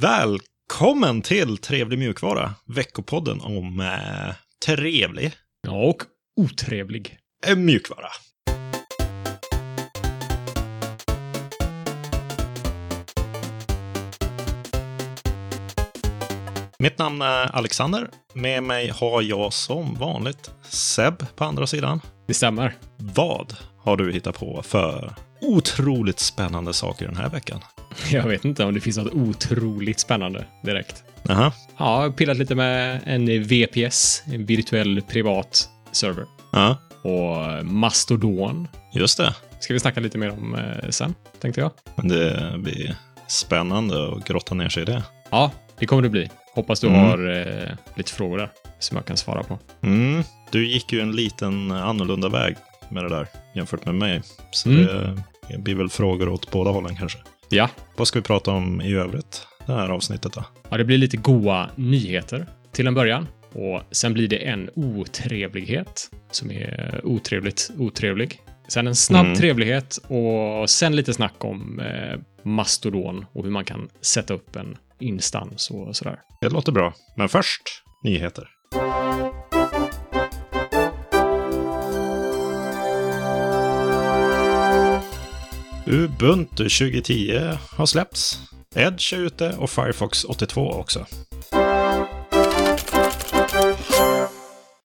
Välkommen till Trevlig mjukvara, veckopodden om eh, trevlig Ja, och otrevlig. eh, mjukvara. Mitt namn är Alexander. Med mig har jag som vanligt Seb på andra sidan. Det stämmer. Vad har du hittat på för otroligt spännande saker den här veckan? Jag vet inte om det finns något otroligt spännande direkt. Aha. Ja, jag har pillat lite med en VPS, en virtuell privat server. Ja, Och Mastodon just det. ska vi snacka lite mer om eh, sen, tänkte jag. Det blir spännande att grotta ner sig i det. Ja, det kommer det bli. Hoppas du Mm. har eh, lite frågor där som jag kan svara på. Mm. Du gick ju en liten annorlunda väg med det där jämfört med mig. Så Mm. det, det blir väl frågor åt båda hållen kanske. Ja, Vad ska vi prata om i övrigt det här avsnittet då? ja det blir lite goa nyheter till en början. Och sen blir det en otrevlighet som är otrevligt otrevlig. Sen en snabb Mm. trevlighet och sen lite snack om eh, Mastodon och hur man kan sätta upp en instans och sådär. Det låter bra. Men först, nyheter. Ubuntu 2010 har släppts. Edge är ute och Firefox 82 också.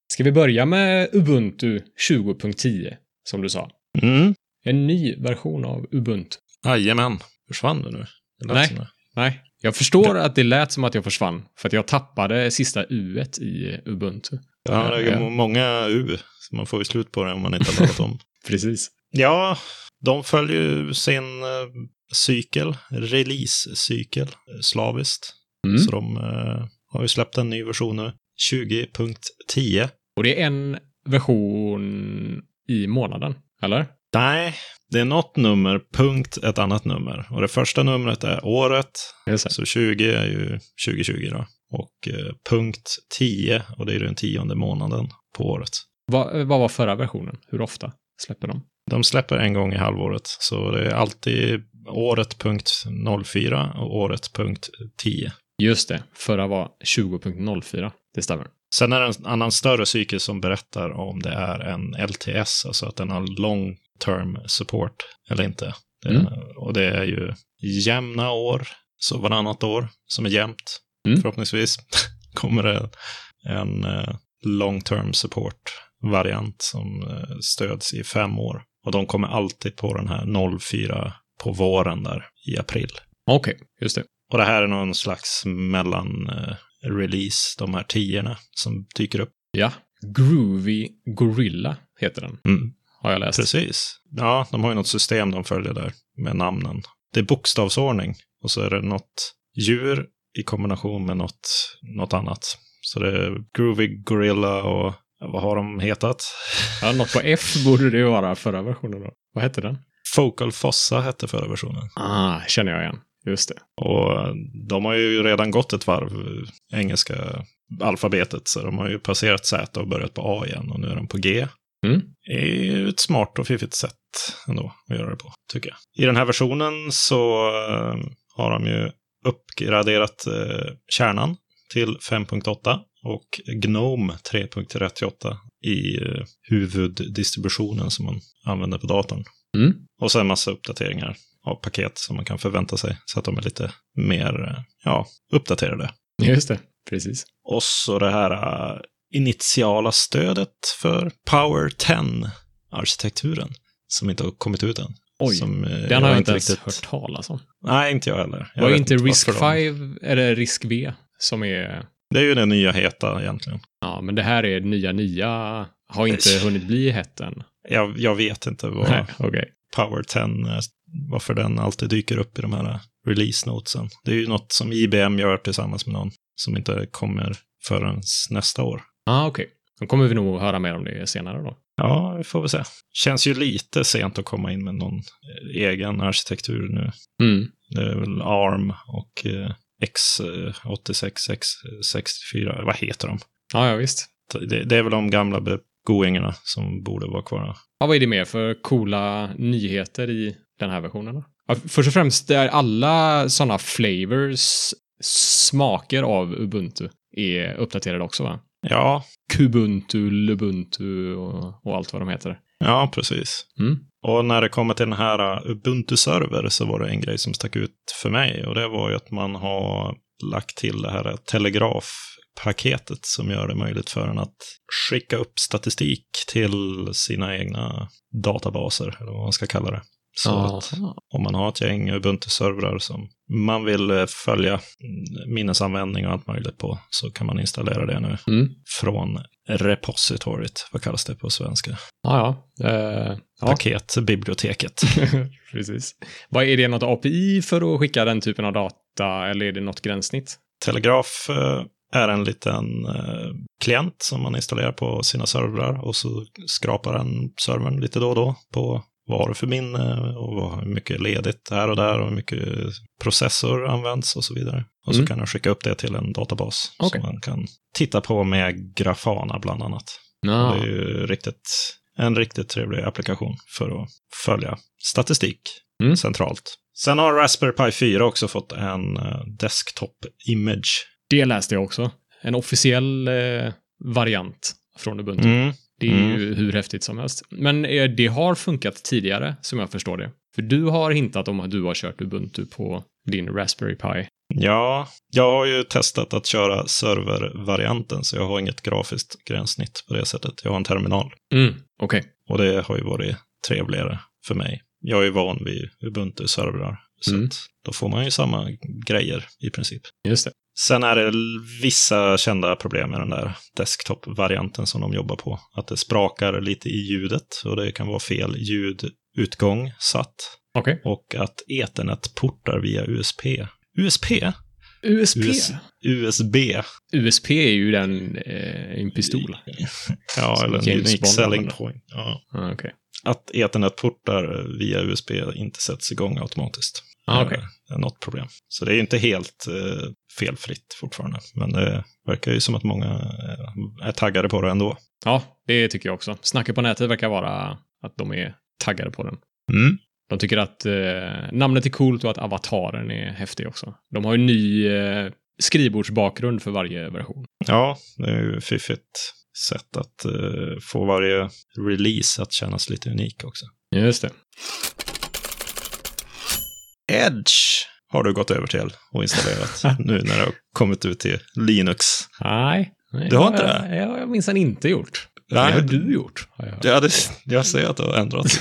Ska vi börja med Ubuntu 20.10 som du sa? Mm. En ny version av Ubuntu. Jajamän. Försvann du nu? Det Nej. det. Nej, jag förstår att det lät som att jag försvann för att jag tappade sista u i Ubuntu. Ja, det är Ja. må- många U. Så man får ju slut på det om man inte har laddat om. Precis. Ja, de följer ju sin eh, cykel, release-cykel, eh, slaviskt. Mm. Så de eh, har ju släppt en ny version nu, 20.10. Och det är en version i månaden, eller? Nej, det är något nummer, punkt, ett annat nummer. Och det första numret är året, så 20 är ju 2020 då. Och eh, punkt 10, och det är den tionde månaden på året. Vad, vad var förra versionen? Hur ofta släpper de? De släpper en gång i halvåret, så det är alltid året punkt 04 och året punkt 10. Just det, förra var 20.04. Det stämmer. Sen är det en annan större cykel som berättar om det är en LTS, alltså att den har long term support eller inte. Det, Mm. Och det är ju jämna år, så varannat år som är jämnt. Mm. Förhoppningsvis kommer det en eh, long term support variant som eh, stöds i fem år. Och de kommer alltid på den här 04 på våren där i april. Okej, just det. Och det här är någon slags mellan eh, release, de här tiorna som dyker upp. Ja. Groovy Gorilla heter den, Mm, har jag läst. precis. Ja, de har ju något system de följer där med namnen. Det är bokstavsordning och så är det något djur i kombination med något, något annat. Så det är Groovy Gorilla och vad har de hetat? Ja, något på F borde det ju vara förra versionen då. Vad hette den? Focal Fossa hette förra versionen. Ah, känner jag igen. Just det. Och de har ju redan gått ett varv, eh, engelska alfabetet, så de har ju passerat Z och börjat på A igen och nu är de på G. Mm. Det är ju ett smart och fiffigt sätt ändå att göra det på, tycker jag. I den här versionen så eh, har de ju uppgraderat eh, kärnan till 5.8 och Gnome 3.38 i eh, huvuddistributionen som man använder på datorn. Mm. Och sen massa uppdateringar av paket som man kan förvänta sig så att de är lite mer eh, ja, uppdaterade. Just det. Precis. Och så det här äh, initiala stödet för Power 10-arkitekturen som inte har kommit ut än. Oj, som, eh, Den har jag inte ens riktigt... hört talas om. Nej, inte jag heller. Jag Var inte Risk varför de- 5, eller Risk V, som är... Det är ju det nya heta egentligen. Ja, men det här är nya nya, har inte hunnit bli hett än. Jag, jag vet inte vad Nej, okej. Power 10, eh, varför den alltid dyker upp i de här release notesen. Det är ju något som IBM gör tillsammans med någon som inte kommer förrän nästa år. Ah, okej. Då kommer vi nog höra mer om det senare då. Ja, vi får väl se. Känns ju lite sent att komma in med någon eh, egen arkitektur nu. Mm. Det är väl ARM och eh, X86, X64, vad heter de? Ja, ja, visst. Det, det är väl de gamla begoingarna som borde vara kvar. Ja, vad är det mer för coola nyheter i den här versionen då? Ja, först och främst är alla sådana flavors, smaker av Ubuntu, är uppdaterade också va? Ja, Kubuntu, Lubuntu och, och allt vad de heter. ja precis. Mm. Och när det kommer till den här uh, Ubuntu-server så var det en grej som stack ut för mig. Och det var ju att man har lagt till det här telegrafpaketet som gör det möjligt för en att skicka upp statistik till sina egna databaser, eller vad man ska kalla det. Så att om man har ett gäng Ubuntu-servrar som man vill eh, följa minnesanvändning och allt möjligt på så kan man installera det nu Mm. från repositoriet. Vad kallas det på svenska? Ja, ja. Eh, ja. Paketbiblioteket. Precis. Vad Är det något API för att skicka den typen av data eller är det något gränssnitt? Telegraf eh, är en liten eh, klient som man installerar på sina servrar och så skrapar den servern lite då och då på du för minne och vad, hur mycket ledigt här och där och hur mycket processor används och så vidare. Och så Mm. kan den skicka upp det till en databas Okej. som man kan titta på med Grafana bland annat. Ja. Det är ju riktigt, en riktigt trevlig applikation för att följa statistik Mm. centralt. Sen har Raspberry Pi 4 också fått en eh, desktop image. Det läste jag också. En officiell eh, variant från Ubuntu. Mm. Det är ju hur häftigt som helst. Men eh, det har funkat tidigare, som jag förstår det. För du har hintat om att du har kört Ubuntu på din Raspberry Pi. Ja, jag har ju testat att köra servervarianten så jag har inget grafiskt gränssnitt på det sättet. Jag har en terminal Mm, okej. och det har ju varit trevligare för mig. Jag är van vid Ubuntu-servrar så Mm. då får man ju samma grejer i princip. Just det. Sen är det vissa kända problem med den där desktop-varianten som de jobbar på. Att det sprakar lite i ljudet och det kan vara fel ljudutgång satt. Okej. Och att ethernet-portar via USP. USP? USP? US USB. USP är ju den, eh, en pistol. Ja, eller en unique selling point. Ja. Ah, okej. Att ethernet-portar via USB inte sätts igång automatiskt. Ah. Det är något problem. Så det är ju inte helt eh, felfritt fortfarande. Men det verkar ju som att många eh, är taggade på det ändå. Ja, det tycker jag också. Snacket på nätet verkar vara att de är taggade på den. Mm. De tycker att eh, namnet är coolt och att avataren är häftig också. De har ju ny eh, skrivbordsbakgrund för varje version. Ja, det är ju fiffigt sätt att eh, få varje release att kännas lite unik också. Just det. Edge har du gått över till och installerat nu när det har kommit ut till Linux. Nej. Du har inte jag, det? Jag har minsann inte gjort. Nej. Det har du gjort. Har jag. Ja, det, jag ser att du har ändrat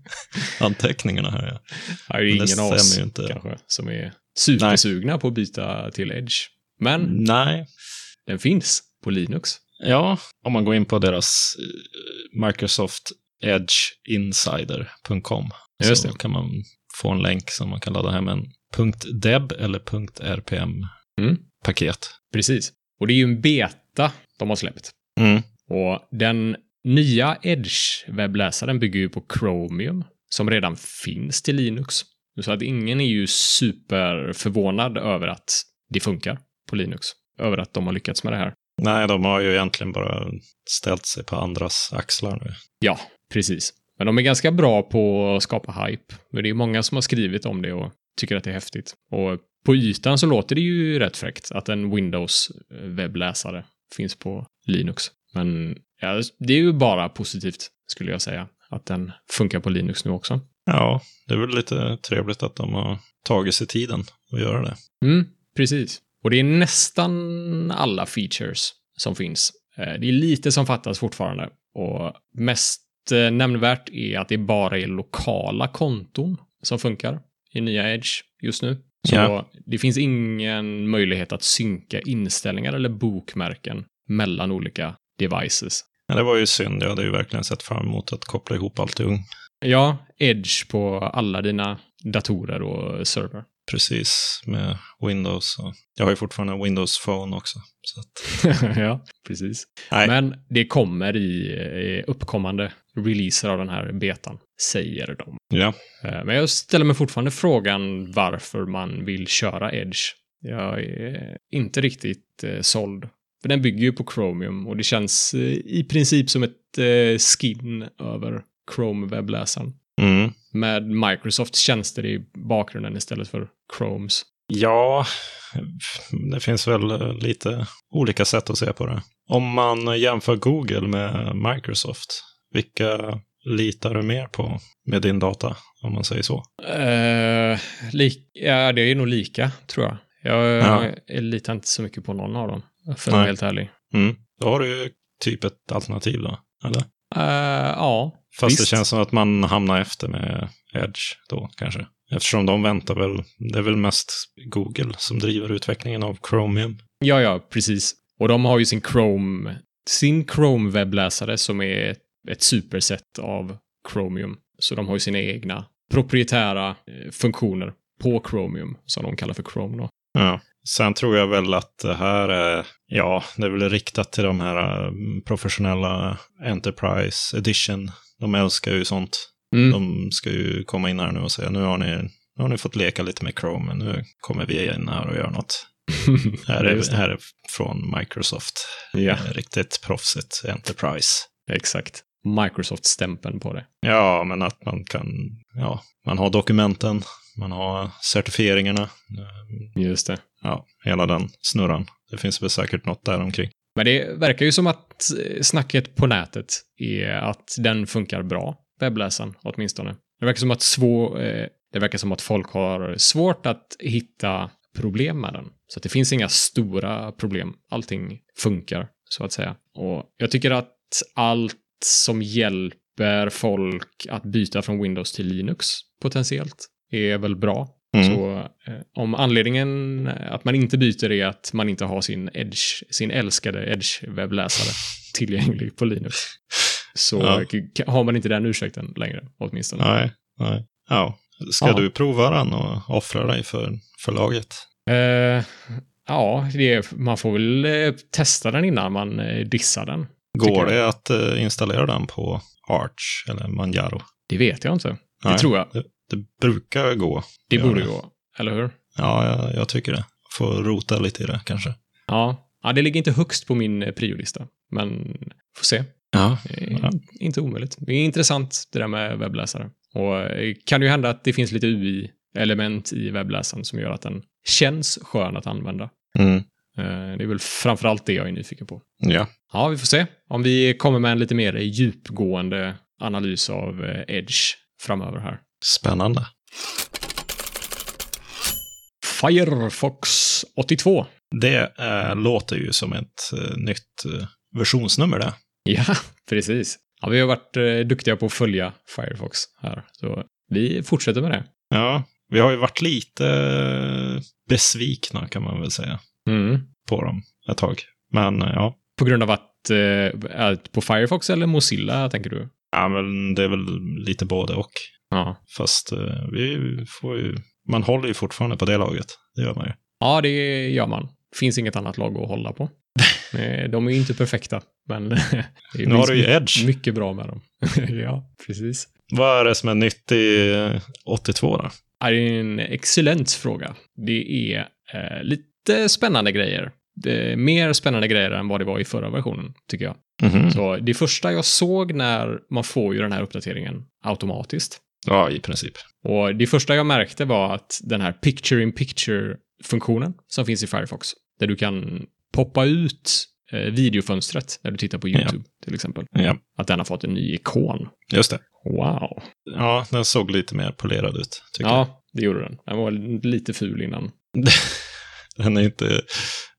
anteckningarna här. Ja. Ja, det är ingen av oss inte. kanske som är supersugna på att byta till Edge. Men Nej. den finns på Linux. Ja, om man går in på deras eh, Microsoft Edge Insider.com så kan man få en länk som man kan ladda hem en .deb eller .rpm-paket. Mm. Precis. Och det är ju en beta de har släppt. Mm. Och den nya Edge-webbläsaren bygger ju på Chromium, som redan finns till Linux. Så att ingen är ju superförvånad över att det funkar på Linux. Över att de har lyckats med det här. Nej, de har ju egentligen bara ställt sig på andras axlar nu. Ja, precis. Men de är ganska bra på att skapa hype. Men det är många som har skrivit om det och tycker att det är häftigt. Och på ytan så låter det ju rätt fräckt att en Windows-webbläsare finns på Linux. Men ja, det är ju bara positivt, skulle jag säga, att den funkar på Linux nu också. Ja, det är väl lite trevligt att de har tagit sig tiden att göra det. Mm, precis. Och det är nästan alla features som finns. Eh, Det är lite som fattas fortfarande. Och mest eh, nämnvärt är att det bara är lokala konton som funkar i nya Edge just nu. Så Ja. det finns ingen möjlighet att synka inställningar eller bokmärken mellan olika devices. Men det var ju synd, jag hade ju verkligen sett fram emot att koppla ihop allting. Ja, Edge på alla dina datorer och server. Precis, med Windows. Och jag har ju fortfarande Windows Phone också. Ja, precis. nej, Men det kommer i uppkommande releaser av den här betan, säger de. ja. Eh, Men jag ställer mig fortfarande frågan varför man vill köra Edge. Jag är inte riktigt eh, såld. För den bygger ju på Chromium och det känns eh, i princip som ett skin över Chrome-webbläsaren. Mm. Med Microsofts tjänster i bakgrunden istället för Chromes. Ja, det finns väl lite olika sätt att se på det. Om man jämför Google med Microsoft, vilka litar du mer på med din data, om man säger så? Uh, ja, det är nog lika, tror jag. Jag ja. litar inte så mycket på någon av dem, för att vara helt ärlig. Mm. Då har du ju typ ett alternativ då, eller? Uh, ja, Fast visst. det känns som att man hamnar efter med Edge då, kanske. Eftersom de väntar väl, det är väl mest Google som driver utvecklingen av Chromium. Ja, ja, precis. Och de har ju sin Chrome, sin Chrome-webbläsare som är ett superset av Chromium. Så de har ju sina egna proprietära eh, funktioner på Chromium, som de kallar för Chrome då. Ja. Sen tror jag väl att det här är, ja, det är väl riktat till de här mm, professionella Enterprise Edition. De älskar ju sånt. Mm. De ska ju komma in här nu och säga, nu har ni, nu har ni fått leka lite med Chrome, men nu kommer vi in här och gör något. här, är, här är från Microsoft. Ja. Riktigt proffsigt Enterprise. Exakt. Microsoft-stämpeln på det. Ja, men att man kan, ja, man har dokumenten, man har certifieringarna. Just det. Ja, hela den snurran. Det finns väl säkert något där omkring. Men det verkar ju som att eh, snacket på nätet är att den funkar bra, webbläsaren åtminstone. Det verkar som att svå, eh, det verkar som att folk har svårt att hitta problem med den. Så att det finns inga stora problem. Allting funkar, så att säga. Och jag tycker att allt som hjälper folk att byta från Windows till Linux potentiellt är väl bra. Mm. Så eh, om anledningen att man inte byter är att man inte har sin Edge, sin älskade Edge-webbläsare tillgänglig på Linux. Så ja. har man inte den ursäkten längre, åtminstone. Nej, nej. Ja. Ska ja. du prova den och offra dig för, för laget? Uh, ja, det, man får väl uh, testa den innan man dissar den. Går det att installera den på Arch eller Manjaro? Det vet jag inte. Nej, det tror jag. Det, brukar gå. Det borde det. gå, eller hur? Ja, jag, jag, tycker det. Får rota lite i det kanske. Ja. ja, det ligger inte högst på min priolista, men får se. Ja, ja. Inte omöjligt. Det är intressant det där med webbläsare. Och kan det ju hända att det finns lite UI-element i webbläsaren som gör att den känns skön att använda. Mm. Det är väl framförallt det jag är nyfiken på. Ja. Ja, vi får se om vi kommer med en lite mer djupgående analys av Edge framöver här. Spännande. Firefox 82. Det äh, låter ju som ett äh, nytt äh, versionsnummer det. Ja, precis. Ja, vi har varit duktiga på att följa Firefox här, så vi fortsätter med det. Ja, vi har ju varit lite besvikna kan man väl säga mm. på dem ett tag. Men ja. På grund av att, eh, på Firefox eller Mozilla tänker du? Ja, men det är väl lite både och. Ja. Fast eh, vi får ju, man håller ju fortfarande på det laget. Det gör man ju. Ja, det gör man. Finns inget annat lag att hålla på. De är ju inte perfekta, men det nu har du ju Edge. mycket bra med dem. ja, precis. Vad är det som är nytt i 82 då? Det är en excellent fråga. Det är eh, lite spännande grejer. Mer spännande grejer än vad det var i förra versionen, tycker jag. Mm -hmm. Så det första jag såg när man får ju den här uppdateringen automatiskt. Ja, i princip. Och det första jag märkte var att den här picture-in-picture-funktionen som finns i Firefox, där du kan poppa ut eh, videofönstret när du tittar på YouTube, ja. till exempel. Ja. Att den har fått en ny ikon. Just det. Wow. Ja, den såg lite mer polerad ut, ja, jag. Ja, det gjorde den. Den var lite ful innan. den är inte,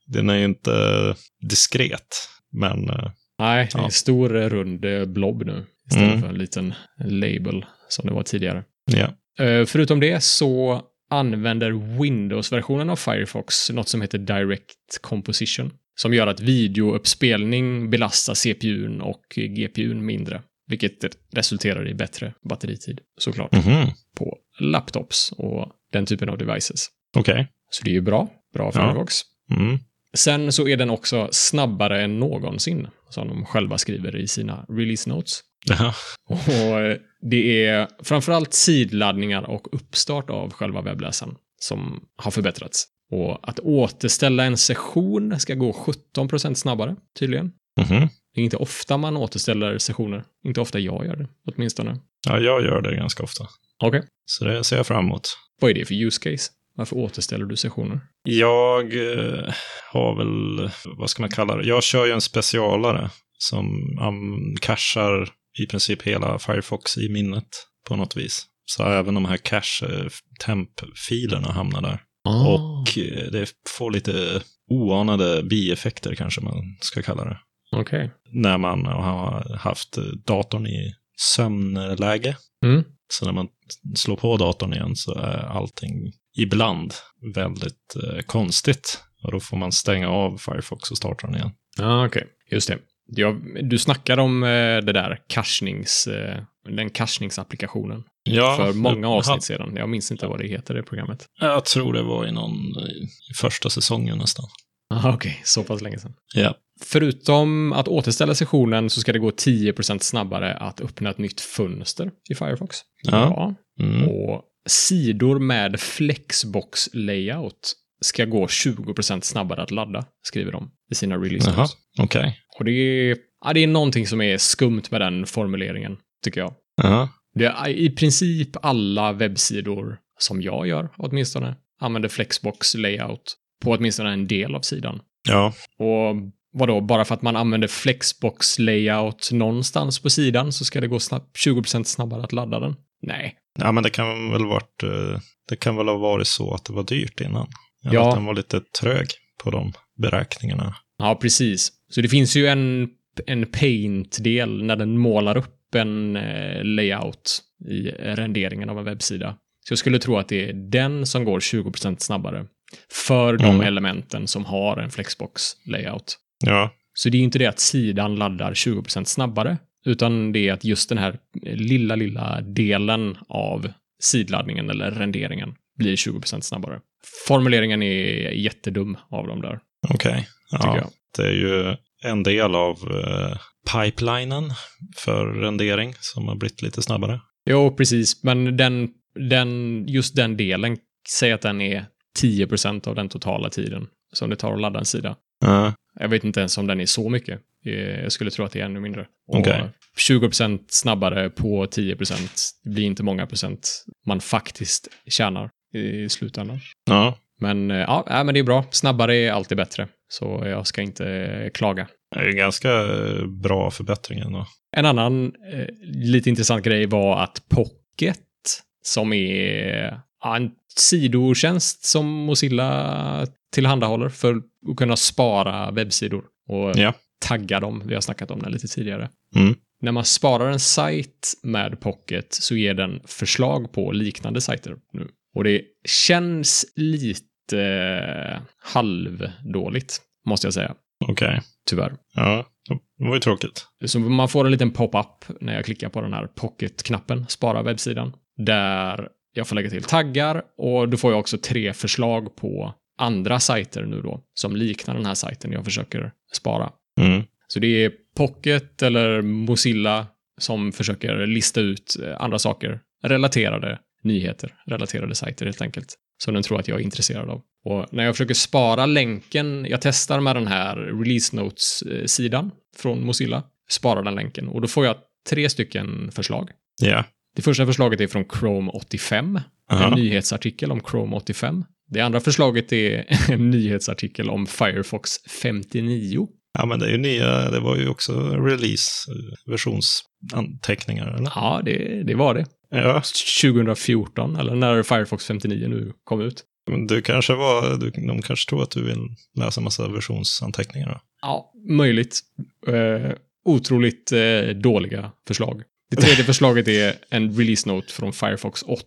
den är inte diskret, men... eh, Nej, det är Ja. en stor rund blob nu istället Mm. för en liten label som det var tidigare. Ja. Eh, Förutom det så använder Windows-versionen av Firefox något som heter Direct Composition, som gör att videouppspelning belastar CPUn och GPUn mindre, vilket resulterar i bättre batteritid, såklart, Mhm. på laptops och den typen av devices. Okej. Så det är ju bra, bra Ja. Firefox. Mm. Sen så är den också snabbare än någonsin, som de själva skriver i sina release notes. Ja. Och eh, det är framförallt sidladdningar och uppstart av själva webbläsaren som har förbättrats. Och att återställa en session ska gå 17% snabbare, tydligen. Mhm. Det är inte ofta man återställer sessioner. Inte ofta jag gör det, åtminstone. ja, jag gör det ganska ofta. Okej. Så det ser jag fram emot. Vad är det för use case? Varför återställer du sessioner? Jag eh, har väl, vad ska man kalla det? Jag kör ju en specialare som um, cachar i princip hela Firefox i minnet på något vis. Så även de här cache-temp-filerna hamnar där. Ah. Och eh, det får lite oanade bieffekter kanske man ska kalla det. Okej. När man har haft datorn i sömnläge. Mm. Så när man slår på datorn igen så är allting ibland väldigt eh, konstigt. Och då får man stänga av Firefox och starta den igen. Ja, okej. Just det. Ja, du snackade om eh, det där cachnings, eh, den cachningsapplikationen Ja, för många jag- avsnitt sedan. Jag minns inte vad det heter, det programmet. Jag tror det var i någon i första säsongen nästan. Aha, okej. Så pass länge sedan. Ja. Förutom att återställa sessionen så ska det gå 10% snabbare att öppna ett nytt fönster i Firefox. Ja. Mm. Och sidor med flexbox layout ska gå 20% snabbare att ladda, skriver de i sina release Jaha, okej. Och det är, ja, det är någonting som är skumt med den formuleringen, tycker jag. Ja. Det är i princip alla webbsidor som jag gör, åtminstone, använder flexbox layout på åtminstone en del av sidan. Ja. Och vadå, bara för att man använder flexbox layout någonstans på sidan så ska det gå snabb, 20% snabbare att ladda den? Nej. ja, men det kan väl varit, eh, det kan väl ha varit så att det var dyrt innan. Eller Ja. Att den var lite trög på de beräkningarna. Ja, precis. Så det finns ju en, en paint-del när den målar upp en eh, layout i renderingen av en webbsida. Så jag skulle tro att det är den som går 20% snabbare för de Mm. elementen som har en flexbox layout. Ja. Så det är inte det att sidan laddar 20% snabbare, utan det är att just den här lilla, lilla delen av sidladdningen eller renderingen blir 20% snabbare. Formuleringen är jättedum av dem där, Okej. Ja. jag. Det är ju en del av eh, pipelinen för rendering som har blivit lite snabbare. Jo, precis, men den, den, just den delen, säg att den är 10% av den totala tiden som det tar att ladda en sida. Ja. Jag vet inte ens om den är så mycket. Eh, Jag skulle tro att det är ännu mindre. Okej. 20% snabbare på 10% blir inte många procent man faktiskt tjänar i slutändan. ja. Men eh, ja, äh, men det är bra. Snabbare är alltid bättre. Så jag ska inte eh, klaga. Det är en ganska eh, bra förbättring ändå. En annan eh, lite intressant grej var att Pocket, som är ja, en sidotjänst som Mozilla tillhandahåller för att kunna spara webbsidor och Ja. tagga dem. Vi har snackat om det lite tidigare. Mm. När man sparar en sajt med Pocket så ger den förslag på liknande sajter nu. Och det känns lite eh, halvdåligt, måste jag säga. Okej. Tyvärr. Ja, det var ju tråkigt. Så man får en liten pop-up när jag klickar på den här Pocket-knappen, spara webbsidan, där jag får lägga till taggar och då får jag också tre förslag på andra sajter nu då, som liknar den här sajten jag försöker spara. Mm. Så det är Pocket eller Mozilla som försöker lista ut eh, andra saker, relaterade nyheter, relaterade sajter helt enkelt, som den tror att jag är intresserad av. Och när jag försöker spara länken, jag testar med den här release notes-sidan från Mozilla, sparar den länken och då får jag tre stycken förslag. Ja. Det första förslaget är från Chrome 85, en Aha. nyhetsartikel om Chrome 85. Det andra förslaget är en nyhetsartikel om Firefox 59. Ja, men det är ju nya, det var ju också release, eh, versionsanteckningar, eller? Ja, det, det var det. Ja, 2014, eller när Firefox 59 nu kom ut. men du kanske var, du, de kanske tror att du vill läsa massa versionsanteckningar då? Ja, möjligt. Eh, otroligt eh, dåliga förslag. Det tredje förslaget är en release note från Firefox 80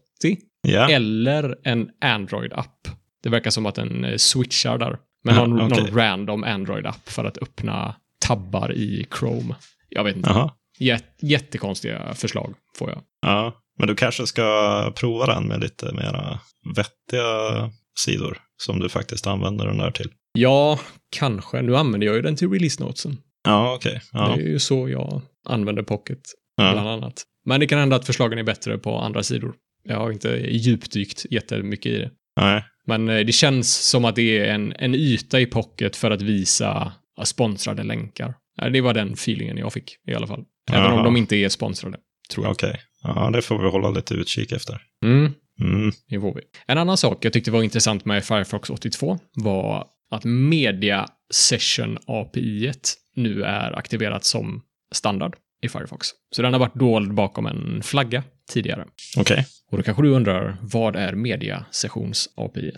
Ja, eller en Android-app. Det verkar som att den eh, switchar där. Men Ja, någon, okej. någon random Android-app för att öppna tabbar i Chrome. Jag vet inte. Jät- jättekonstiga förslag får jag. Ja, men du kanske ska prova den med lite mera vettiga sidor som du faktiskt använder den där till. Ja, kanske. Nu använder jag ju den till release notesen. Ja, okej. Ja. Det är ju så jag använder Pocket, Ja. bland annat. Men det kan hända att förslagen är bättre på andra sidor. Jag har inte djupdykt jättemycket i det. Nej. Men eh, det känns som att det är en, en yta i Pocket för att visa sponsrade länkar. Det var den feelingen jag fick i alla fall. Även Jaha. om de inte är sponsrade, tror jag. Okej. Ja, det får vi hålla lite utkik efter. Mm, Mm. det får vi. En annan sak jag tyckte var intressant med Firefox 82 var att Media Session API nu är aktiverat som standard i Firefox. Så den har varit dold bakom en flagga tidigare. Okej. Och då kanske du undrar, vad är Media Sessions API?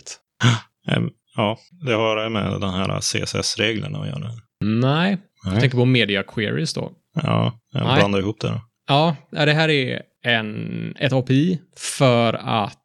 Ehm, Ja, det har med den här CSS-reglerna att göra. Nej, jag tänker på Media Queries då. Ja, jag Nej. blandar ihop det då. Ja, det här är en, ett API för att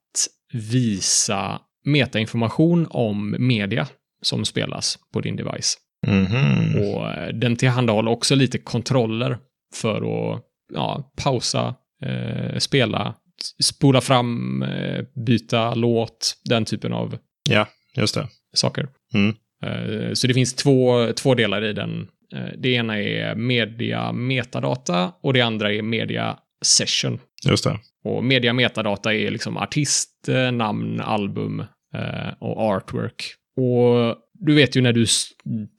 visa metainformation om media som spelas på din device. Mhm. Och eh, den tillhandahåller också lite kontroller för att ja, pausa, eh, spela, spola fram, eh, byta låt, den typen av Ja, just det. saker. Mm. Eh, Så det finns två, två delar i den. Eh, Det ena är media metadata och det andra är media session. Just det. Och media metadata är liksom artist, namn, album eh, och artwork. Och du vet ju när du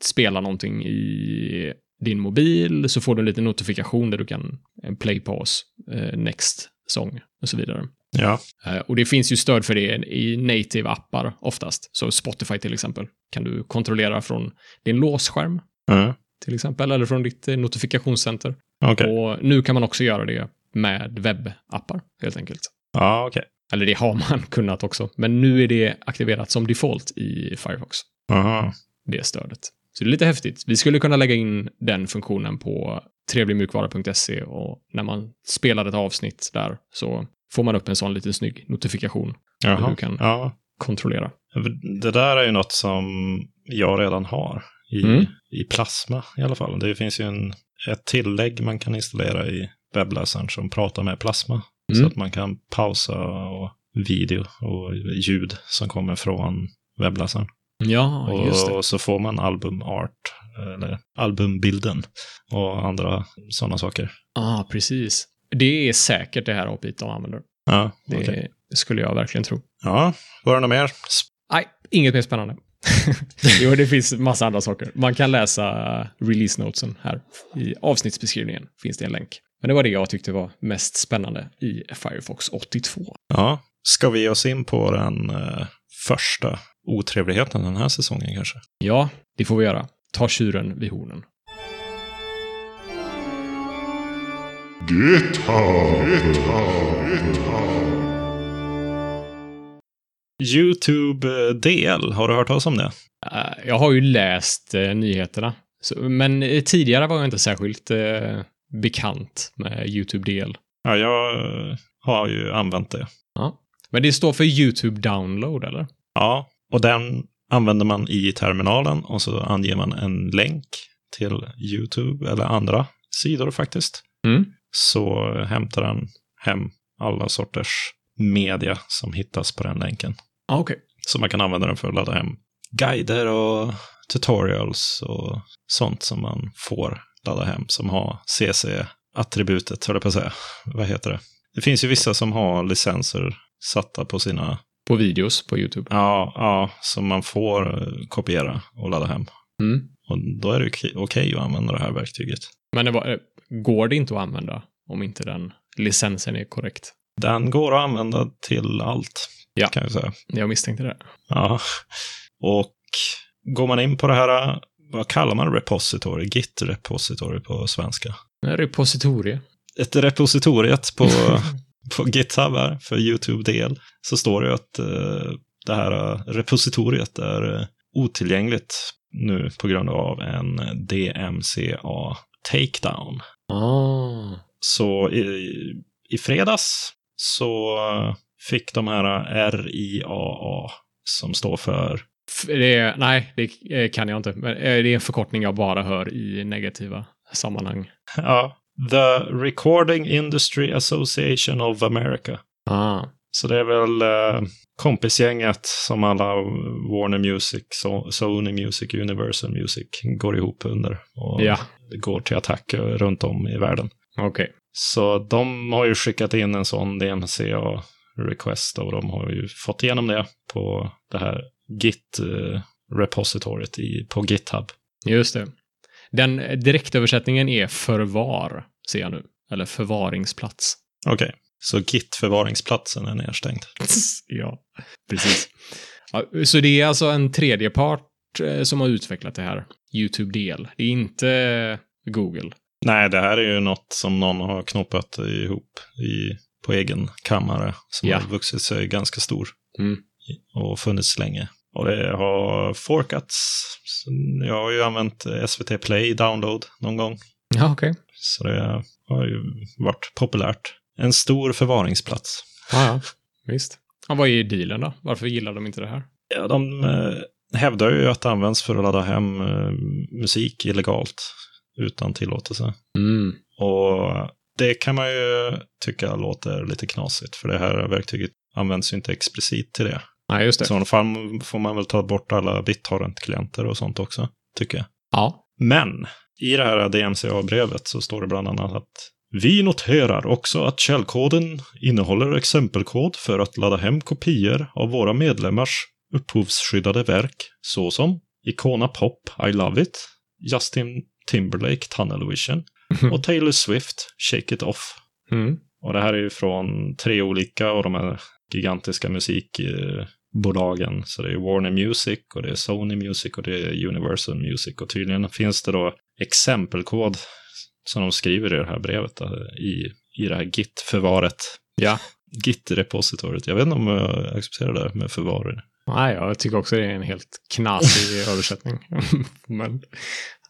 spelar någonting i din mobil så får du en liten notifikation där du kan eh, play, pause, eh, next song och så vidare. Ja, Och det finns ju stöd för det i native appar oftast. Så Spotify till exempel kan du kontrollera från din låsskärm mm. till exempel, eller från ditt notifikationscenter. okej. Och nu kan man också göra det med webbappar, helt enkelt. Ja, okej. Eller det har man kunnat också, men nu är det aktiverat som default i Firefox, Aha. det stödet. Så det är lite häftigt. Vi skulle kunna lägga in den funktionen på trevligmjukvara.se och när man spelar ett avsnitt där så får man upp en sån liten snygg notifikation Jaha. Du kan- Ja. kontrollera. Det där är ju något som jag redan har i, Mm. i Plasma i alla fall. Det finns ju en, ett tillägg man kan installera i webbläsaren som pratar med Plasma. Så Mm. att man kan pausa och video och ljud som kommer från webbläsaren. Ja, just det. och, så får man albumart, eller albumbilden och andra sådana saker. Ja, ah, precis. Det är säkert det här API de använder. Ja, Det okej. skulle jag verkligen tro. Ja, var det något mer? Nej, inget mer spännande. jo, det finns massa andra saker. Man kan läsa release notesen här. I avsnittsbeskrivningen finns det en länk. Men det var det jag tyckte var mest spännande i Firefox 82. Ja, ska vi ge oss in på den eh, första otrevligheten den här säsongen kanske? Ja, det får vi göra. Ta tjuren vid hornen. GitHub. GitHub. GitHub. YouTube DL, har du hört talas om det? Eh, Jag har ju läst eh, nyheterna. Så, men eh, tidigare var jag inte särskilt eh, bekant med YouTube DL. Ja, jag har ju använt det. Men det står för YouTube Download, eller? Ja, och den använder man i terminalen och så anger man en länk till YouTube eller andra sidor faktiskt. Mm. Så hämtar den hem alla sorters media som hittas på den länken. Ah, Okej. Så man kan använda den för att ladda hem guider och tutorials och sånt som man får ladda hem som har CC-attributet, höll jag på att säga. Vad heter det? Det finns ju vissa som har licenser satta på sina, På videos på YouTube. ja, ja, som man får eh, kopiera och ladda hem. Mm. Och då är det okej okej att använda det här verktyget. Men det var, eh, går det inte att använda om inte den licensen är korrekt? Den går att använda till allt, Ja. kan jag säga. Jag misstänkte det. Ja. Och går man in på det här, vad kallar man repository? Git-repository på svenska. En repositorie. Ett repositoriet på, på GitHub här för YouTube-del så står det ju att eh, det här eh, repositoriet är eh, otillgängligt nu på grund av en DMCA takedown. Ah. Så i, i fredags så eh, fick de här RIAA som står för Det nej, det eh, kan jag inte. Men eh, det är en förkortning jag bara hör i negativa sammanhang. Ja, The Recording Industry Association of America. Ah. Så det är väl eh, kompisgänget som alla Warner Music, so Sony Music, Universal Music går ihop under. Och Ja, går till attack runt om i världen. okej. Så de har ju skickat in en sån DMCA request och de har ju fått igenom det på det här Git eh, på GitHub. Just det. Den direktöversättningen är förvar, ser jag nu. Eller förvaringsplats. Okej, Så Git-förvaringsplatsen är nedstängd. ja, precis. Ja, så det är alltså en tredjepart eh, som har utvecklat det här, YouTube-del. Det är inte Google. Nej, det här är ju något som någon har knoppat ihop i, på egen kammare. Som Ja. har vuxit sig ganska stor Mm. Och funnits länge. Och det har forkats. Jag har ju använt SVT Play Download någon gång. Ja, okej. Så det har ju varit populärt. En stor förvaringsplats. Ja, ja. Visst. Ja, vad är dealen då? Varför gillar de inte det här? Ja, de eh, hävdar ju att det används för att ladda hem eh, musik illegalt utan tillåtelse. Mm. Och det kan man ju tycka låter lite knasigt, för det här verktyget används ju inte explicit till det. Nej, just I det. sådana fall får man väl ta bort alla BitTorrent-klienter och sånt också, tycker jag. Ja. Men i det här DMCA-brevet så står det bland annat att vi noterar också att källkoden innehåller exempelkod för att ladda hem kopior av våra medlemmars upphovsskyddade verk såsom Icona Pop, I Love It, Justin Timberlake, Tunnel Vision och Taylor Swift, Shake It Off. Mm. Och det här är ju från tre olika av de här gigantiska musikbolagen. Så det är Warner Music och det är Sony Music och det är Universal Music. Och tydligen finns det då exempelkod som de skriver i det här brevet i, i det här Git-förvaret. Ja. Git-repositoriet. Jag vet inte om jag accepterar det med förvar. Nej, jag tycker också det är en helt knasig översättning. Men,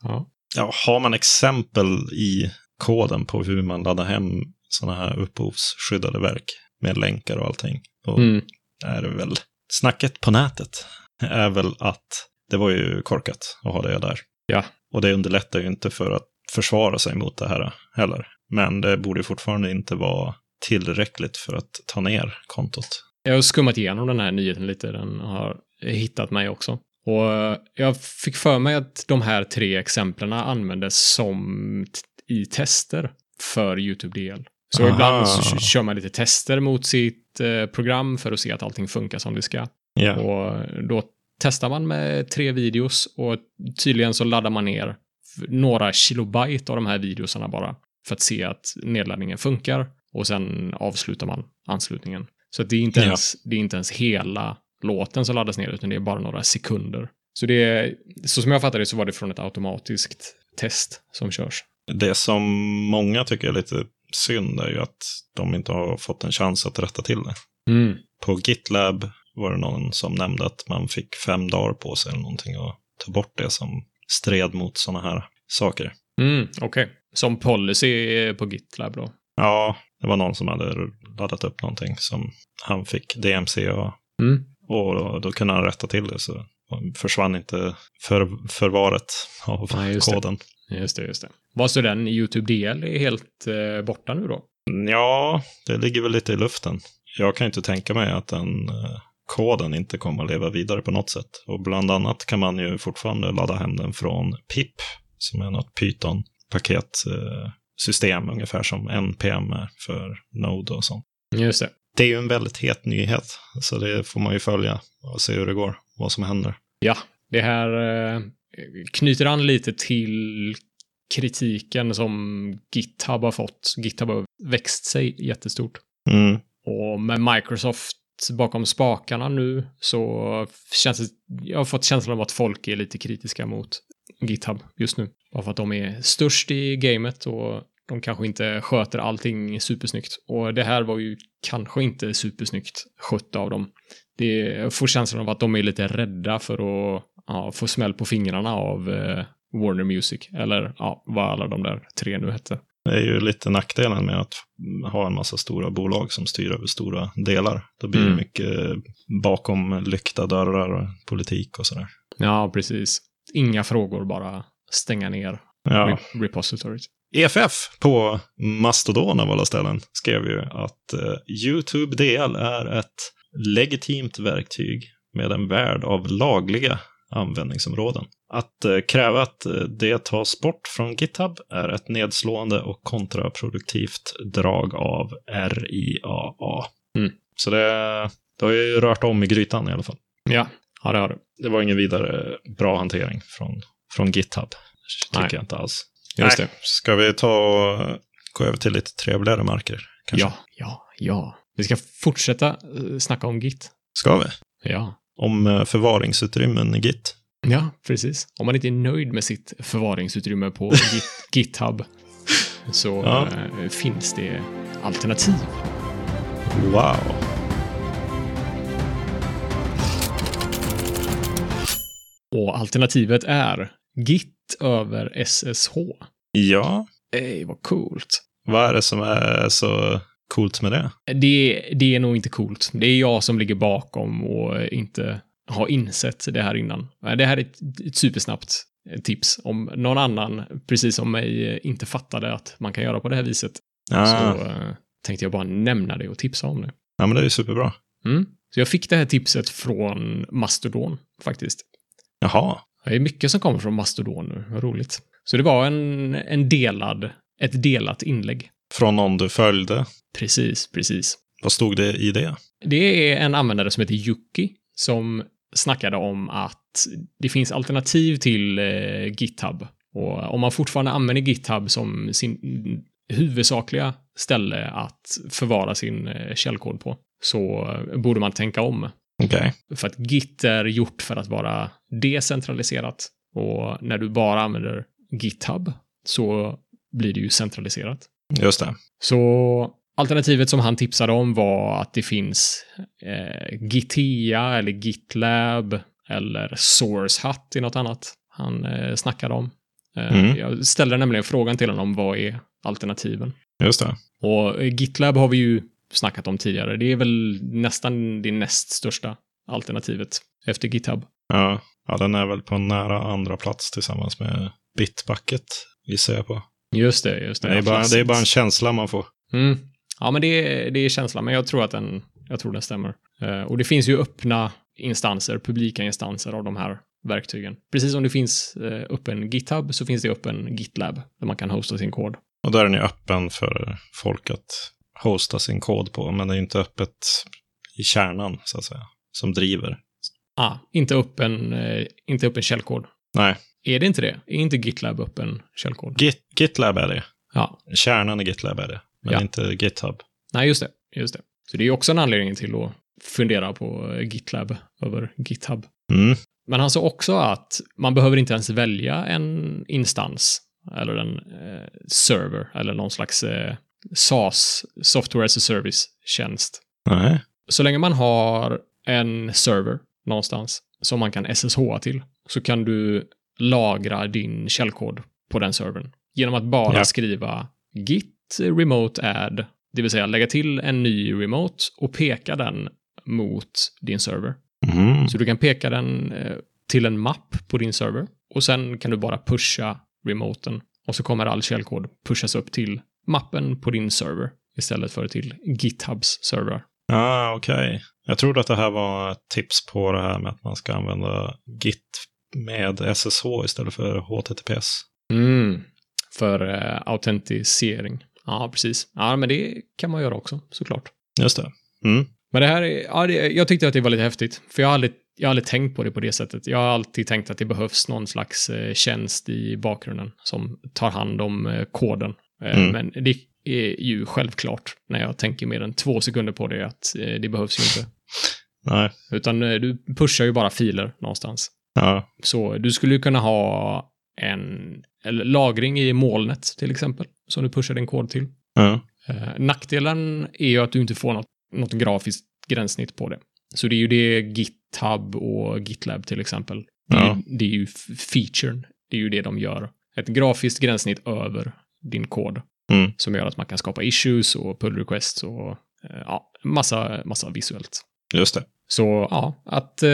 ja. Ja, har man exempel i koden på hur man laddar hem sådana här upphovsskyddade verk med länkar och allting, då Mm. är det väl snacket på nätet är väl att det var ju korkat att ha det där. Ja. Och det underlättar ju inte för att försvara sig mot det här heller. Men det borde fortfarande inte vara tillräckligt för att ta ner kontot. Jag har skummat igenom den här nyheten lite. Den har hittat mig också. Och jag fick för mig att de här tre exemplen användes som i tester för YouTube-del. Så Aha. ibland så kör man lite tester mot sitt eh, program för att se att allting funkar som det ska. Ja, Och då testar man med tre videos och tydligen så laddar man ner några kilobyte av de här videosarna bara för att se att nedladdningen funkar och sen avslutar man anslutningen. Så det är inte, Ja. ens, det är inte ens hela låten som laddas ner utan det är bara några sekunder. Så det så som jag fattar det så var det från ett automatiskt test som körs. det som många tycker är lite synd är ju att de inte har fått en chans att rätta till det. Mm. På GitLab var det någon som nämnde att man fick fem dagar på sig eller någonting att ta bort det som stred mot sådana här saker. Mm, Okej. Som policy på GitLab då? Ja, det var någon som hade laddat upp någonting som han fick DMC och, Mm. och då, kunde han rätta till det så försvann inte för, förvaret av Nej, just det. Just det, just det. Vad så den YouTube-del är helt eh, borta nu då? Ja, det ligger väl lite i luften. Jag kan inte tänka mig att den eh, koden inte kommer att leva vidare på något sätt. Och bland annat kan man ju fortfarande ladda hem den från PIP, som är något Python-paketsystem, ungefär som NPM är för Node och sånt. Just det. Det är ju en väldigt het nyhet, så det får man ju följa och se hur det går, vad som händer. Ja, det här eh, knyter an lite till kritiken som GitHub har fått. GitHub har växt sig jättestort. Mm. Och med Microsoft bakom spakarna nu så känns det, jag har fått känslan av att folk är lite kritiska mot GitHub just nu. Bara för att de är störst i gamet och de kanske inte sköter allting supersnyggt. Och det här var ju kanske inte supersnyggt skött av dem. Det, jag får känslan av att de är lite rädda för att ja, få smäll på fingrarna av eh, Warner Music. Eller ja, vad alla de där tre nu hette. Det är ju lite nackdelen med att ha en massa stora bolag som styr över stora delar. Då blir det Mm. mycket bakom lyckta dörrar och politik och sådär. Ja, precis. Inga frågor, bara stänga ner Ja. re- repositoryt. EFF på Mastodon av alla ställen skrev ju att eh, YouTube DL är ett legitimt verktyg med en värld av lagliga användningsområden. Att eh, kräva att eh, det tas bort från GitHub är ett nedslående och kontraproduktivt drag av RIAA. Mm. Så det, det har ju rört om i grytan i alla fall. Ja, ja det har du. Det var ingen vidare bra hantering från, från GitHub. Tycker Nej. jag inte alls. Just Nej. det. Ska vi ta och gå över till lite trevligare marker? Kanske? Ja, ja, Ja. Vi ska fortsätta eh, snacka om Git. Ska vi? Ja. Om eh, förvaringsutrymmen i Git. Ja, precis. Om man inte är nöjd med sitt förvaringsutrymme på Git, GitHub så Ja. eh, finns det alternativ. Wow. Och alternativet är Git över SSH. Ja, Ej, vad coolt. vad är det som är så coolt med det? Det, det är nog inte coolt. Det är jag som ligger bakom och inte har insett det här innan. Det här är ett, ett supersnabbt tips. Om någon annan, precis som mig, inte fattade att man kan göra på det här viset, Ah, så eh, tänkte jag bara nämna det och tipsa om det. Ja, men det är ju superbra. Mm. Så jag fick det här tipset från Mastodon, faktiskt. Jaha. Det är mycket som kommer från Mastodon nu, vad roligt. Så det var en, en delad, ett delat inlägg. Från någon du följde. Precis, precis. Vad stod det i det? Det är en användare som heter Yuki som snackade om att det finns alternativ till eh, GitHub. Och om man fortfarande använder GitHub som sin huvudsakliga ställe att förvara sin eh, källkod på så eh, borde man tänka om. Okej. För att Git är gjort för att vara decentraliserat. Och när du bara använder GitHub så blir det ju centraliserat. Just det. Så alternativet som han tipsade om var att det finns eh, Gitea eller GitLab eller SourceHut i något annat han eh, snackade om. Eh, Mm. Jag ställde nämligen frågan till honom vad är alternativen? Just det. Och eh, GitLab har vi ju snackat om tidigare. Det är väl nästan det näst största alternativet efter GitHub. Ja. ja, den är väl på nära andra plats tillsammans med Bitbucket, gissar jag på. Just det, just det. Det är, bara, det är bara en känsla man får. Mm. Ja, men det är, det är känslan, men jag tror att den, jag tror den stämmer. Eh, och det finns ju öppna instanser, publika instanser av de här verktygen. Precis som det finns eh, öppen GitHub så finns det öppen GitLab där man kan hosta sin kod. Och där är den ju öppen för folk att hosta sin kod på, men det är ju inte öppet i kärnan, så att säga, som driver. Ah, inte öppen, eh, inte öppen källkod. Nej, Är det inte det? Är inte GitLab öppen källkod? Git, GitLab är det. Ja, Kärnan i GitLab är det, men Ja. inte GitHub. nej just det, just det. Så det är också en anledning till att fundera på eh, GitLab över GitHub. Mm. Men han sa också att man behöver inte ens välja en instans eller en eh, server eller någon slags eh, SAS, Software as a Service-tjänst. Nej. Så länge man har en server någonstans som man kan SSH till så kan du lagra din källkod på den servern genom att bara Ja. skriva git remote add, det vill säga lägga till en ny remote och peka den mot din server. Mm. Så du kan peka den eh, till en mapp på din server och sen kan du bara pusha remoten och så kommer all källkod pushas upp till mappen på din server istället för till GitHubs server. Ah, okej. Jag trodde att det här var ett tips på det här med att man ska använda Git med SSH istället för HTTPS. Mm. För eh, autentisering. Ja, precis. Ja, men det kan man göra också, såklart. Just det. Mm. Men det här är, ja, det, jag tyckte att det var lite häftigt, för jag har aldrig, jag har aldrig tänkt på det på det sättet. Jag har alltid tänkt att det behövs någon slags eh, tjänst i bakgrunden som tar hand om eh, koden. Eh, Mm. Men det är ju självklart när jag tänker mer än två sekunder på det att eh, det behövs ju inte. Nej. Utan eh, du pushar ju bara filer någonstans. Ja. Så du skulle ju kunna ha en lagring i molnet till exempel, som du pushar din kod till. Ja. Eh, nackdelen är ju att du inte får något, något grafiskt gränssnitt på det. Så det är ju det GitHub och GitLab till exempel. Det är, Ja. ju, det är ju featuren. Det är ju det de gör. Ett grafiskt gränssnitt över din kod. Mm. Som gör att man kan skapa issues och pull requests och eh, ja, massa, massa visuellt. Just det. Så ja, att eh,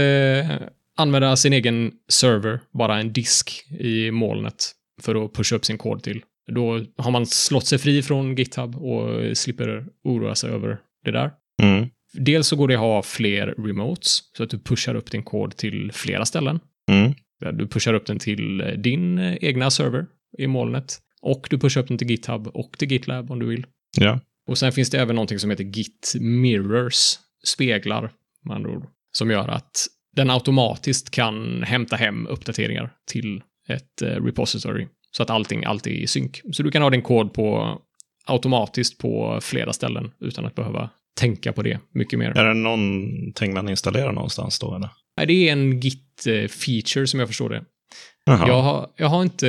använda sin egen server, bara en disk i molnet för att pusha upp sin kod till. Då har man slått sig fri från GitHub och slipper oroa sig över det där. Mm. Dels så går det att ha fler remotes, så att du pushar upp din kod till flera ställen. Mm. Du pushar upp den till din egna server i molnet. Och du pushar upp den till GitHub och till GitLab om du vill. Ja. Och sen finns det även någonting som heter Git Mirrors, speglar med andra ord, som gör att den automatiskt kan hämta hem uppdateringar till ett eh, repository så att allting alltid är i synk. Så du kan ha din kod på automatiskt på flera ställen utan att behöva tänka på det mycket mer. Är det någonting man installerar någonstans då? Eller? Nej, Det är en Git-feature som jag förstår det. Jag har, jag har inte,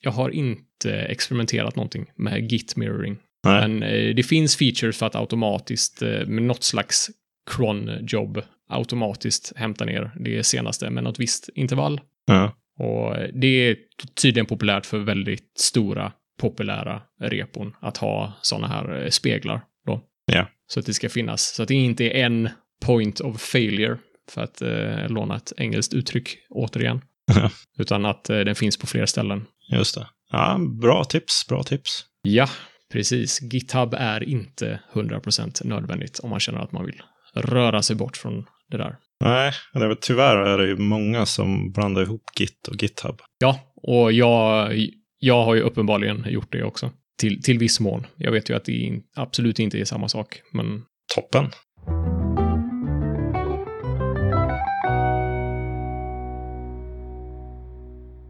jag har inte experimenterat någonting med Git mirroring. Nej. Men eh, det finns features för att automatiskt eh, med något slags cron-jobb automatiskt hämta ner det senaste med något visst intervall. Ja. Och det är tydligen populärt för väldigt stora, populära repon att ha sådana här eh, speglar. Då. Ja. Så att det ska finnas. Så att det inte är en point of failure, för att eh, låna ett engelskt uttryck återigen. Utan att eh, den finns på flera ställen. Just det. Ja, bra tips, bra tips. Ja, precis. GitHub är inte 100% nödvändigt om man känner att man vill röra sig bort från det där. Nej, det är tyvärr är det ju många som blandar ihop Git och GitHub. Ja, och jag, jag har ju uppenbarligen gjort det också. Till, till viss mån. Jag vet ju att det absolut inte är samma sak, men Toppen.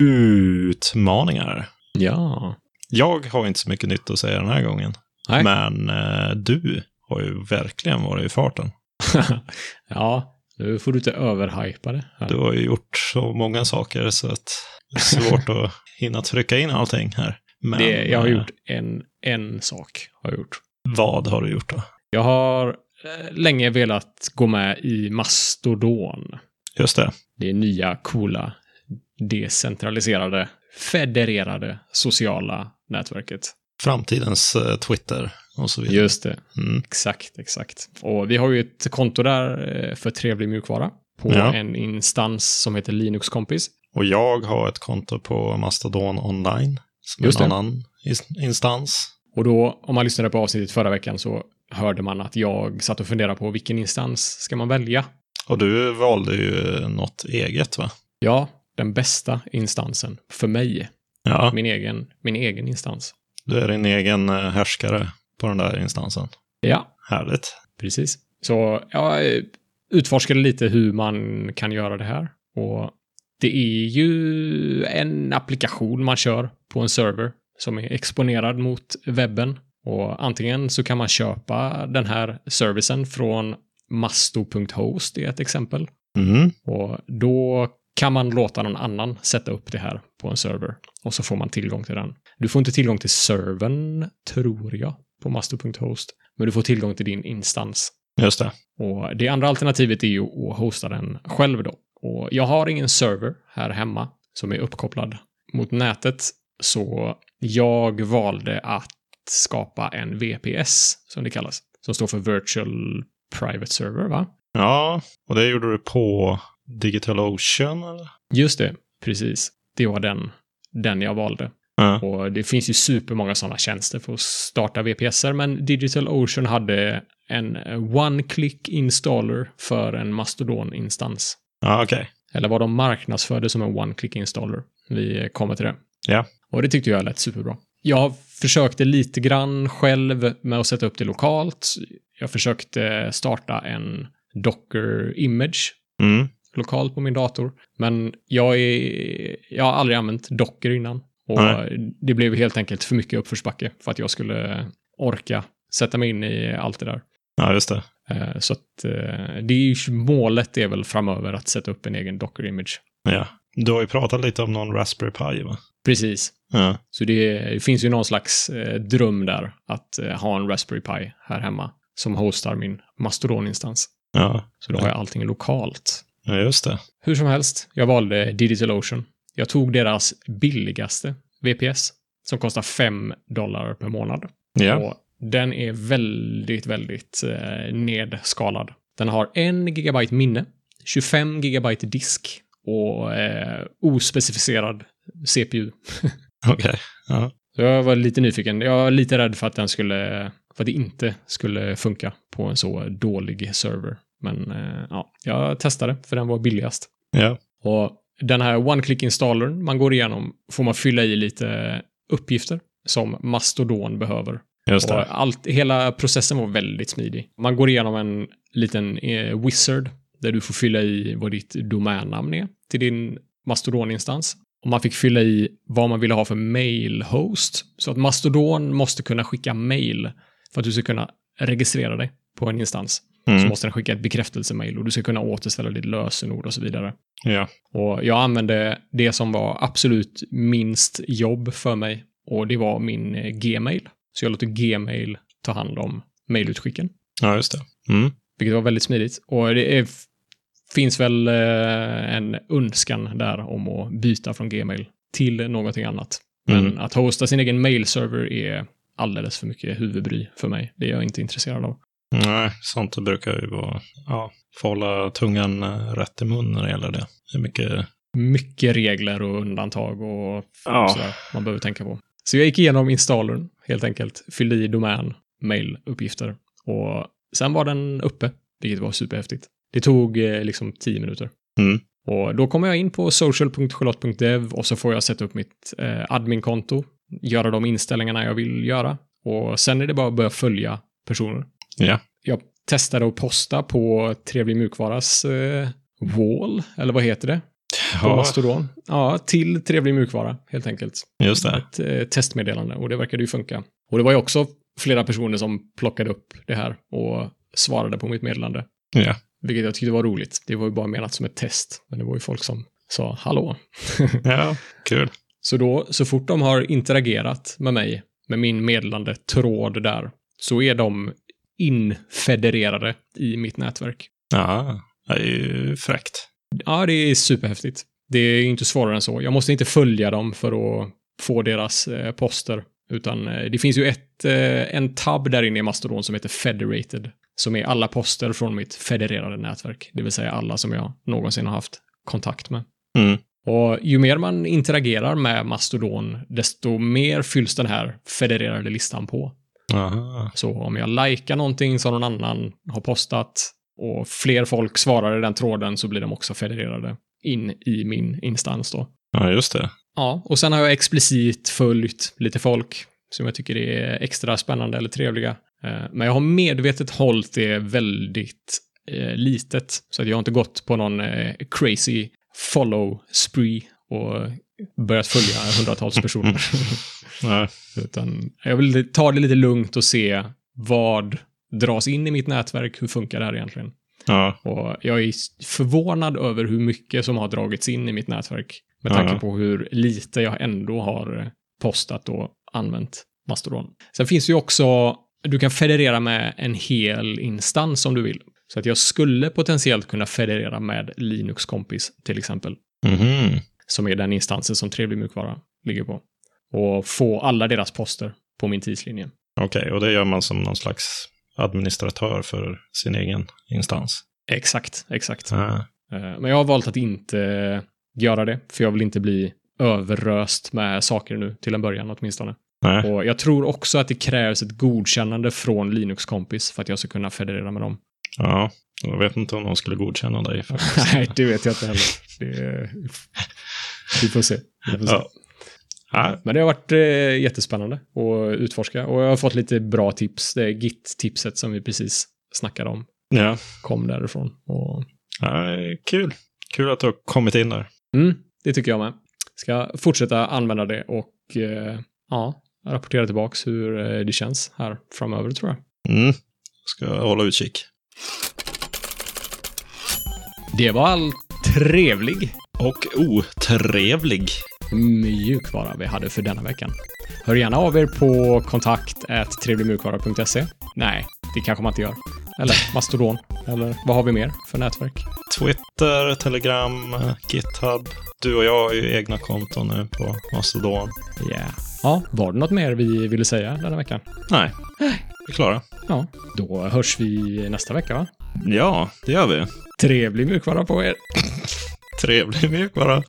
Utmaningar. ja. Jag har inte så mycket nytt att säga den här gången. Nej. Men eh, du har ju verkligen varit i farten. ja, nu får du inte överhypa det. här. Du har ju gjort så många saker så att det är svårt att hinna trycka in allting här. Men, det, jag har eh, gjort en, en sak. Har jag gjort. Vad har du gjort då? Jag har eh, länge velat gå med i Mastodon. Just det. Det nya, coola, decentraliserade, federerade sociala nätverket. Framtidens eh, Twitter och så vidare. Just det. Mm. Exakt, exakt. Och vi har ju ett konto där eh, för trevlig mjukvara på Ja. en instans som heter Linux kompis. Och jag har ett konto på Mastodon online. Som Just en det. annan instans. Och då, om man lyssnade på avsnittet förra veckan så hörde man att jag satt och funderade på vilken instans ska man välja? Och du valde ju något eget va? Ja, den bästa instansen för mig. Ja, Min egen, min egen instans. Du är din egen eh, härskare på den där instansen. Ja, Härligt. precis. Så jag eh, utforskade lite hur man kan göra det här. Och det är ju en applikation man kör på en server som är exponerad mot webben. Och antingen så kan man köpa den här servicen från masto.host, det är ett exempel. Mm. Och då kan man låta någon annan sätta upp det här på en server. Och så får man tillgång till den. Du får inte tillgång till servern, tror jag, på masto.host. Men du får tillgång till din instans. Just det. Och det andra alternativet är ju att hosta den själv då. Och jag har ingen server här hemma som är uppkopplad mot nätet. Så jag valde att skapa en VPS, som det kallas. Som står för Virtual Private Server, va? Ja, och det gjorde du på DigitalOcean eller? Just det, precis. Det var den, den jag valde. Ja. Och det finns ju supermånga sådana tjänster för att starta VPSer, men DigitalOcean hade en one-click installer för en Mastodon-instans. Ja, okej. Eller vad de marknadsförde som en one-click installer. Vi kommer till det. Ja. Och det tyckte jag lät superbra. Jag försökte lite grann själv med att sätta upp det lokalt. Jag försökte starta en Docker-image Mm. lokalt på min dator. Men jag, är, jag har aldrig använt Docker innan. Och Nej. det blev helt enkelt för mycket uppförsbacke för att jag skulle orka sätta mig in i allt det där. Ja, just det. Eh, Så att eh, det är ju, målet är väl framöver att sätta upp en egen Docker-image. Ja. Du har ju pratat lite om någon Raspberry Pi va? Precis. Ja. Så det, det finns ju någon slags eh, dröm där att eh, ha en Raspberry Pi här hemma som hostar min Mastodon-instans. Ja, Så då har jag allting lokalt. ja just det. Hur som helst, jag valde DigitalOcean. Jag tog deras billigaste VPS som kostar 5 dollar per månad. Ja. Och den är väldigt, väldigt eh, nedskalad. Den har en gigabyte minne, 25 gigabyte disk och eh, ospecificerad CPU. Okej. Ja. Så jag var lite nyfiken. Jag var lite rädd för att den skulle, för att det inte skulle funka på en så dålig server. Men eh, ja, jag testade för den var billigast. Ja. Och den här one-click installern man går igenom får man fylla i lite uppgifter som Mastodon behöver. Just det. Allt, hela processen var väldigt smidig. Man går igenom en liten eh, wizard där du får fylla i vad ditt domännamn är till din Mastodon-instans. Och man fick fylla i vad man ville ha för mail-host. Så att Mastodon måste kunna skicka mail för att du ska kunna registrera dig på en instans. Så Mm. måste den skicka ett bekräftelsemail och du ska kunna återställa ditt lösenord och så vidare. Ja. Och jag använde det som var absolut minst jobb för mig och det var min eh, Gmail. Så jag låter Gmail ta hand om mailutskicken, ja, just det. Mm. vilket var väldigt smidigt. Och det är, finns väl eh, en önskan där om att byta från Gmail till någonting annat. Men Mm. att hosta sin egen mailserver är alldeles för mycket huvudbry för mig. Det är jag inte intresserad av. Nej, sånt brukar ju vara, ja, få hålla tungan eh, rätt i mun när det gäller det. Det är mycket, mycket regler och undantag och Ja. sådär man behöver tänka på. Så jag gick igenom installern helt enkelt, fyllde i domän, mailuppgifter och sen var den uppe, vilket var superhäftigt. Det tog eh, liksom 10 minuter. Mm. Och då kommer jag in på social.charlotte.dev och så får jag sätta upp mitt eh, adminkonto, göra de inställningarna jag vill göra och sen är det bara att börja följa personer. Ja. Jag testade att posta på Trevlig Mjukvaras eh, wall, eller vad heter det? På Ja, Mastodon. Ja, till Trevlig Mjukvara, helt enkelt. just det. Ett eh, testmeddelande och det verkade ju funka. Och det var ju också flera personer som plockade upp det här och svarade på mitt meddelande. Ja. Vilket jag tyckte var roligt. Det var ju bara menat som ett test. Men det var ju folk som sa hallå. ja, kul. Så då, så fort de har interagerat med mig, med min meddelande tråd där, så är de infedererade i mitt nätverk. Ja, det är ju fräckt. Ja, det är superhäftigt. Det är inte svårare än så. Jag måste inte följa dem för att få deras eh, poster, utan eh, det finns ju ett, eh, en tab där inne i Mastodon som heter Federated, som är alla poster från mitt federerade nätverk, det vill säga alla som jag någonsin har haft kontakt med. Mm. Och ju mer man interagerar med Mastodon, desto mer fylls den här federerade listan på. Aha. Så om jag likar någonting som någon annan har postat och fler folk svarar i den tråden så blir de också federerade in i min instans då. Ja, just det. Ja, och sen har jag explicit följt lite folk som jag tycker är extra spännande eller trevliga. Eh, Men jag har medvetet hållit det väldigt eh, litet, så att jag har inte gått på någon eh, crazy follow spree och börjat följa hundratals personer. Nej. Utan jag vill ta det lite lugnt och se vad dras in i mitt nätverk, hur funkar det här egentligen? Ja, Och jag är förvånad över hur mycket som har dragits in i mitt nätverk. Med tanke Ja. på hur lite jag ändå har postat och använt Mastodon. Sen finns det ju också, du kan federera med en hel instans om du vill. Så att jag skulle potentiellt kunna federera med Linux kompis till exempel. Mhm. Som är den instansen som Trevlig mjukvara ligger på. Och få alla deras poster på min tidslinje. Okej, och det gör man som någon slags administratör för sin egen instans. Exakt, exakt. Ja. Eh, Men jag har valt att inte göra det, för jag vill inte bli överröst med saker nu, till en början åtminstone. Nej. Och jag tror också att det krävs ett godkännande från Linux-kompis för att jag ska kunna federera med dem. Ja, jag vet inte om någon skulle godkänna dig. Nej, det vet jag inte heller. Det... Vi får se. Vi får se. Ja. Ja, Men det har varit eh, jättespännande att utforska och jag har fått lite bra tips. Det Git-tipset som vi precis snackade om ja. kom därifrån. Och, ja kul. Kul att du har kommit in där. mm, det tycker jag med. Ska fortsätta använda det och eh, ja, rapportera tillbaks hur eh, det känns här framöver tror jag. Mm. Ska hålla utkik. Det var all trevlig Och otrevlig. mjukvara vi hade för denna veckan. Hör gärna av er på kontakt trevligmjukvara.se. Nej, det kanske man inte gör. Eller Mastodon. Eller vad har vi mer för nätverk? Twitter, Telegram, GitHub. Du och jag har ju egna konton nu på Mastodon. Yeah. Ja, var det något mer vi ville säga denna veckan? Nej, vi är klara. Ja, då hörs vi nästa vecka va? Ja, det gör vi. Trevlig mjukvara på er! Trevlig lek bara.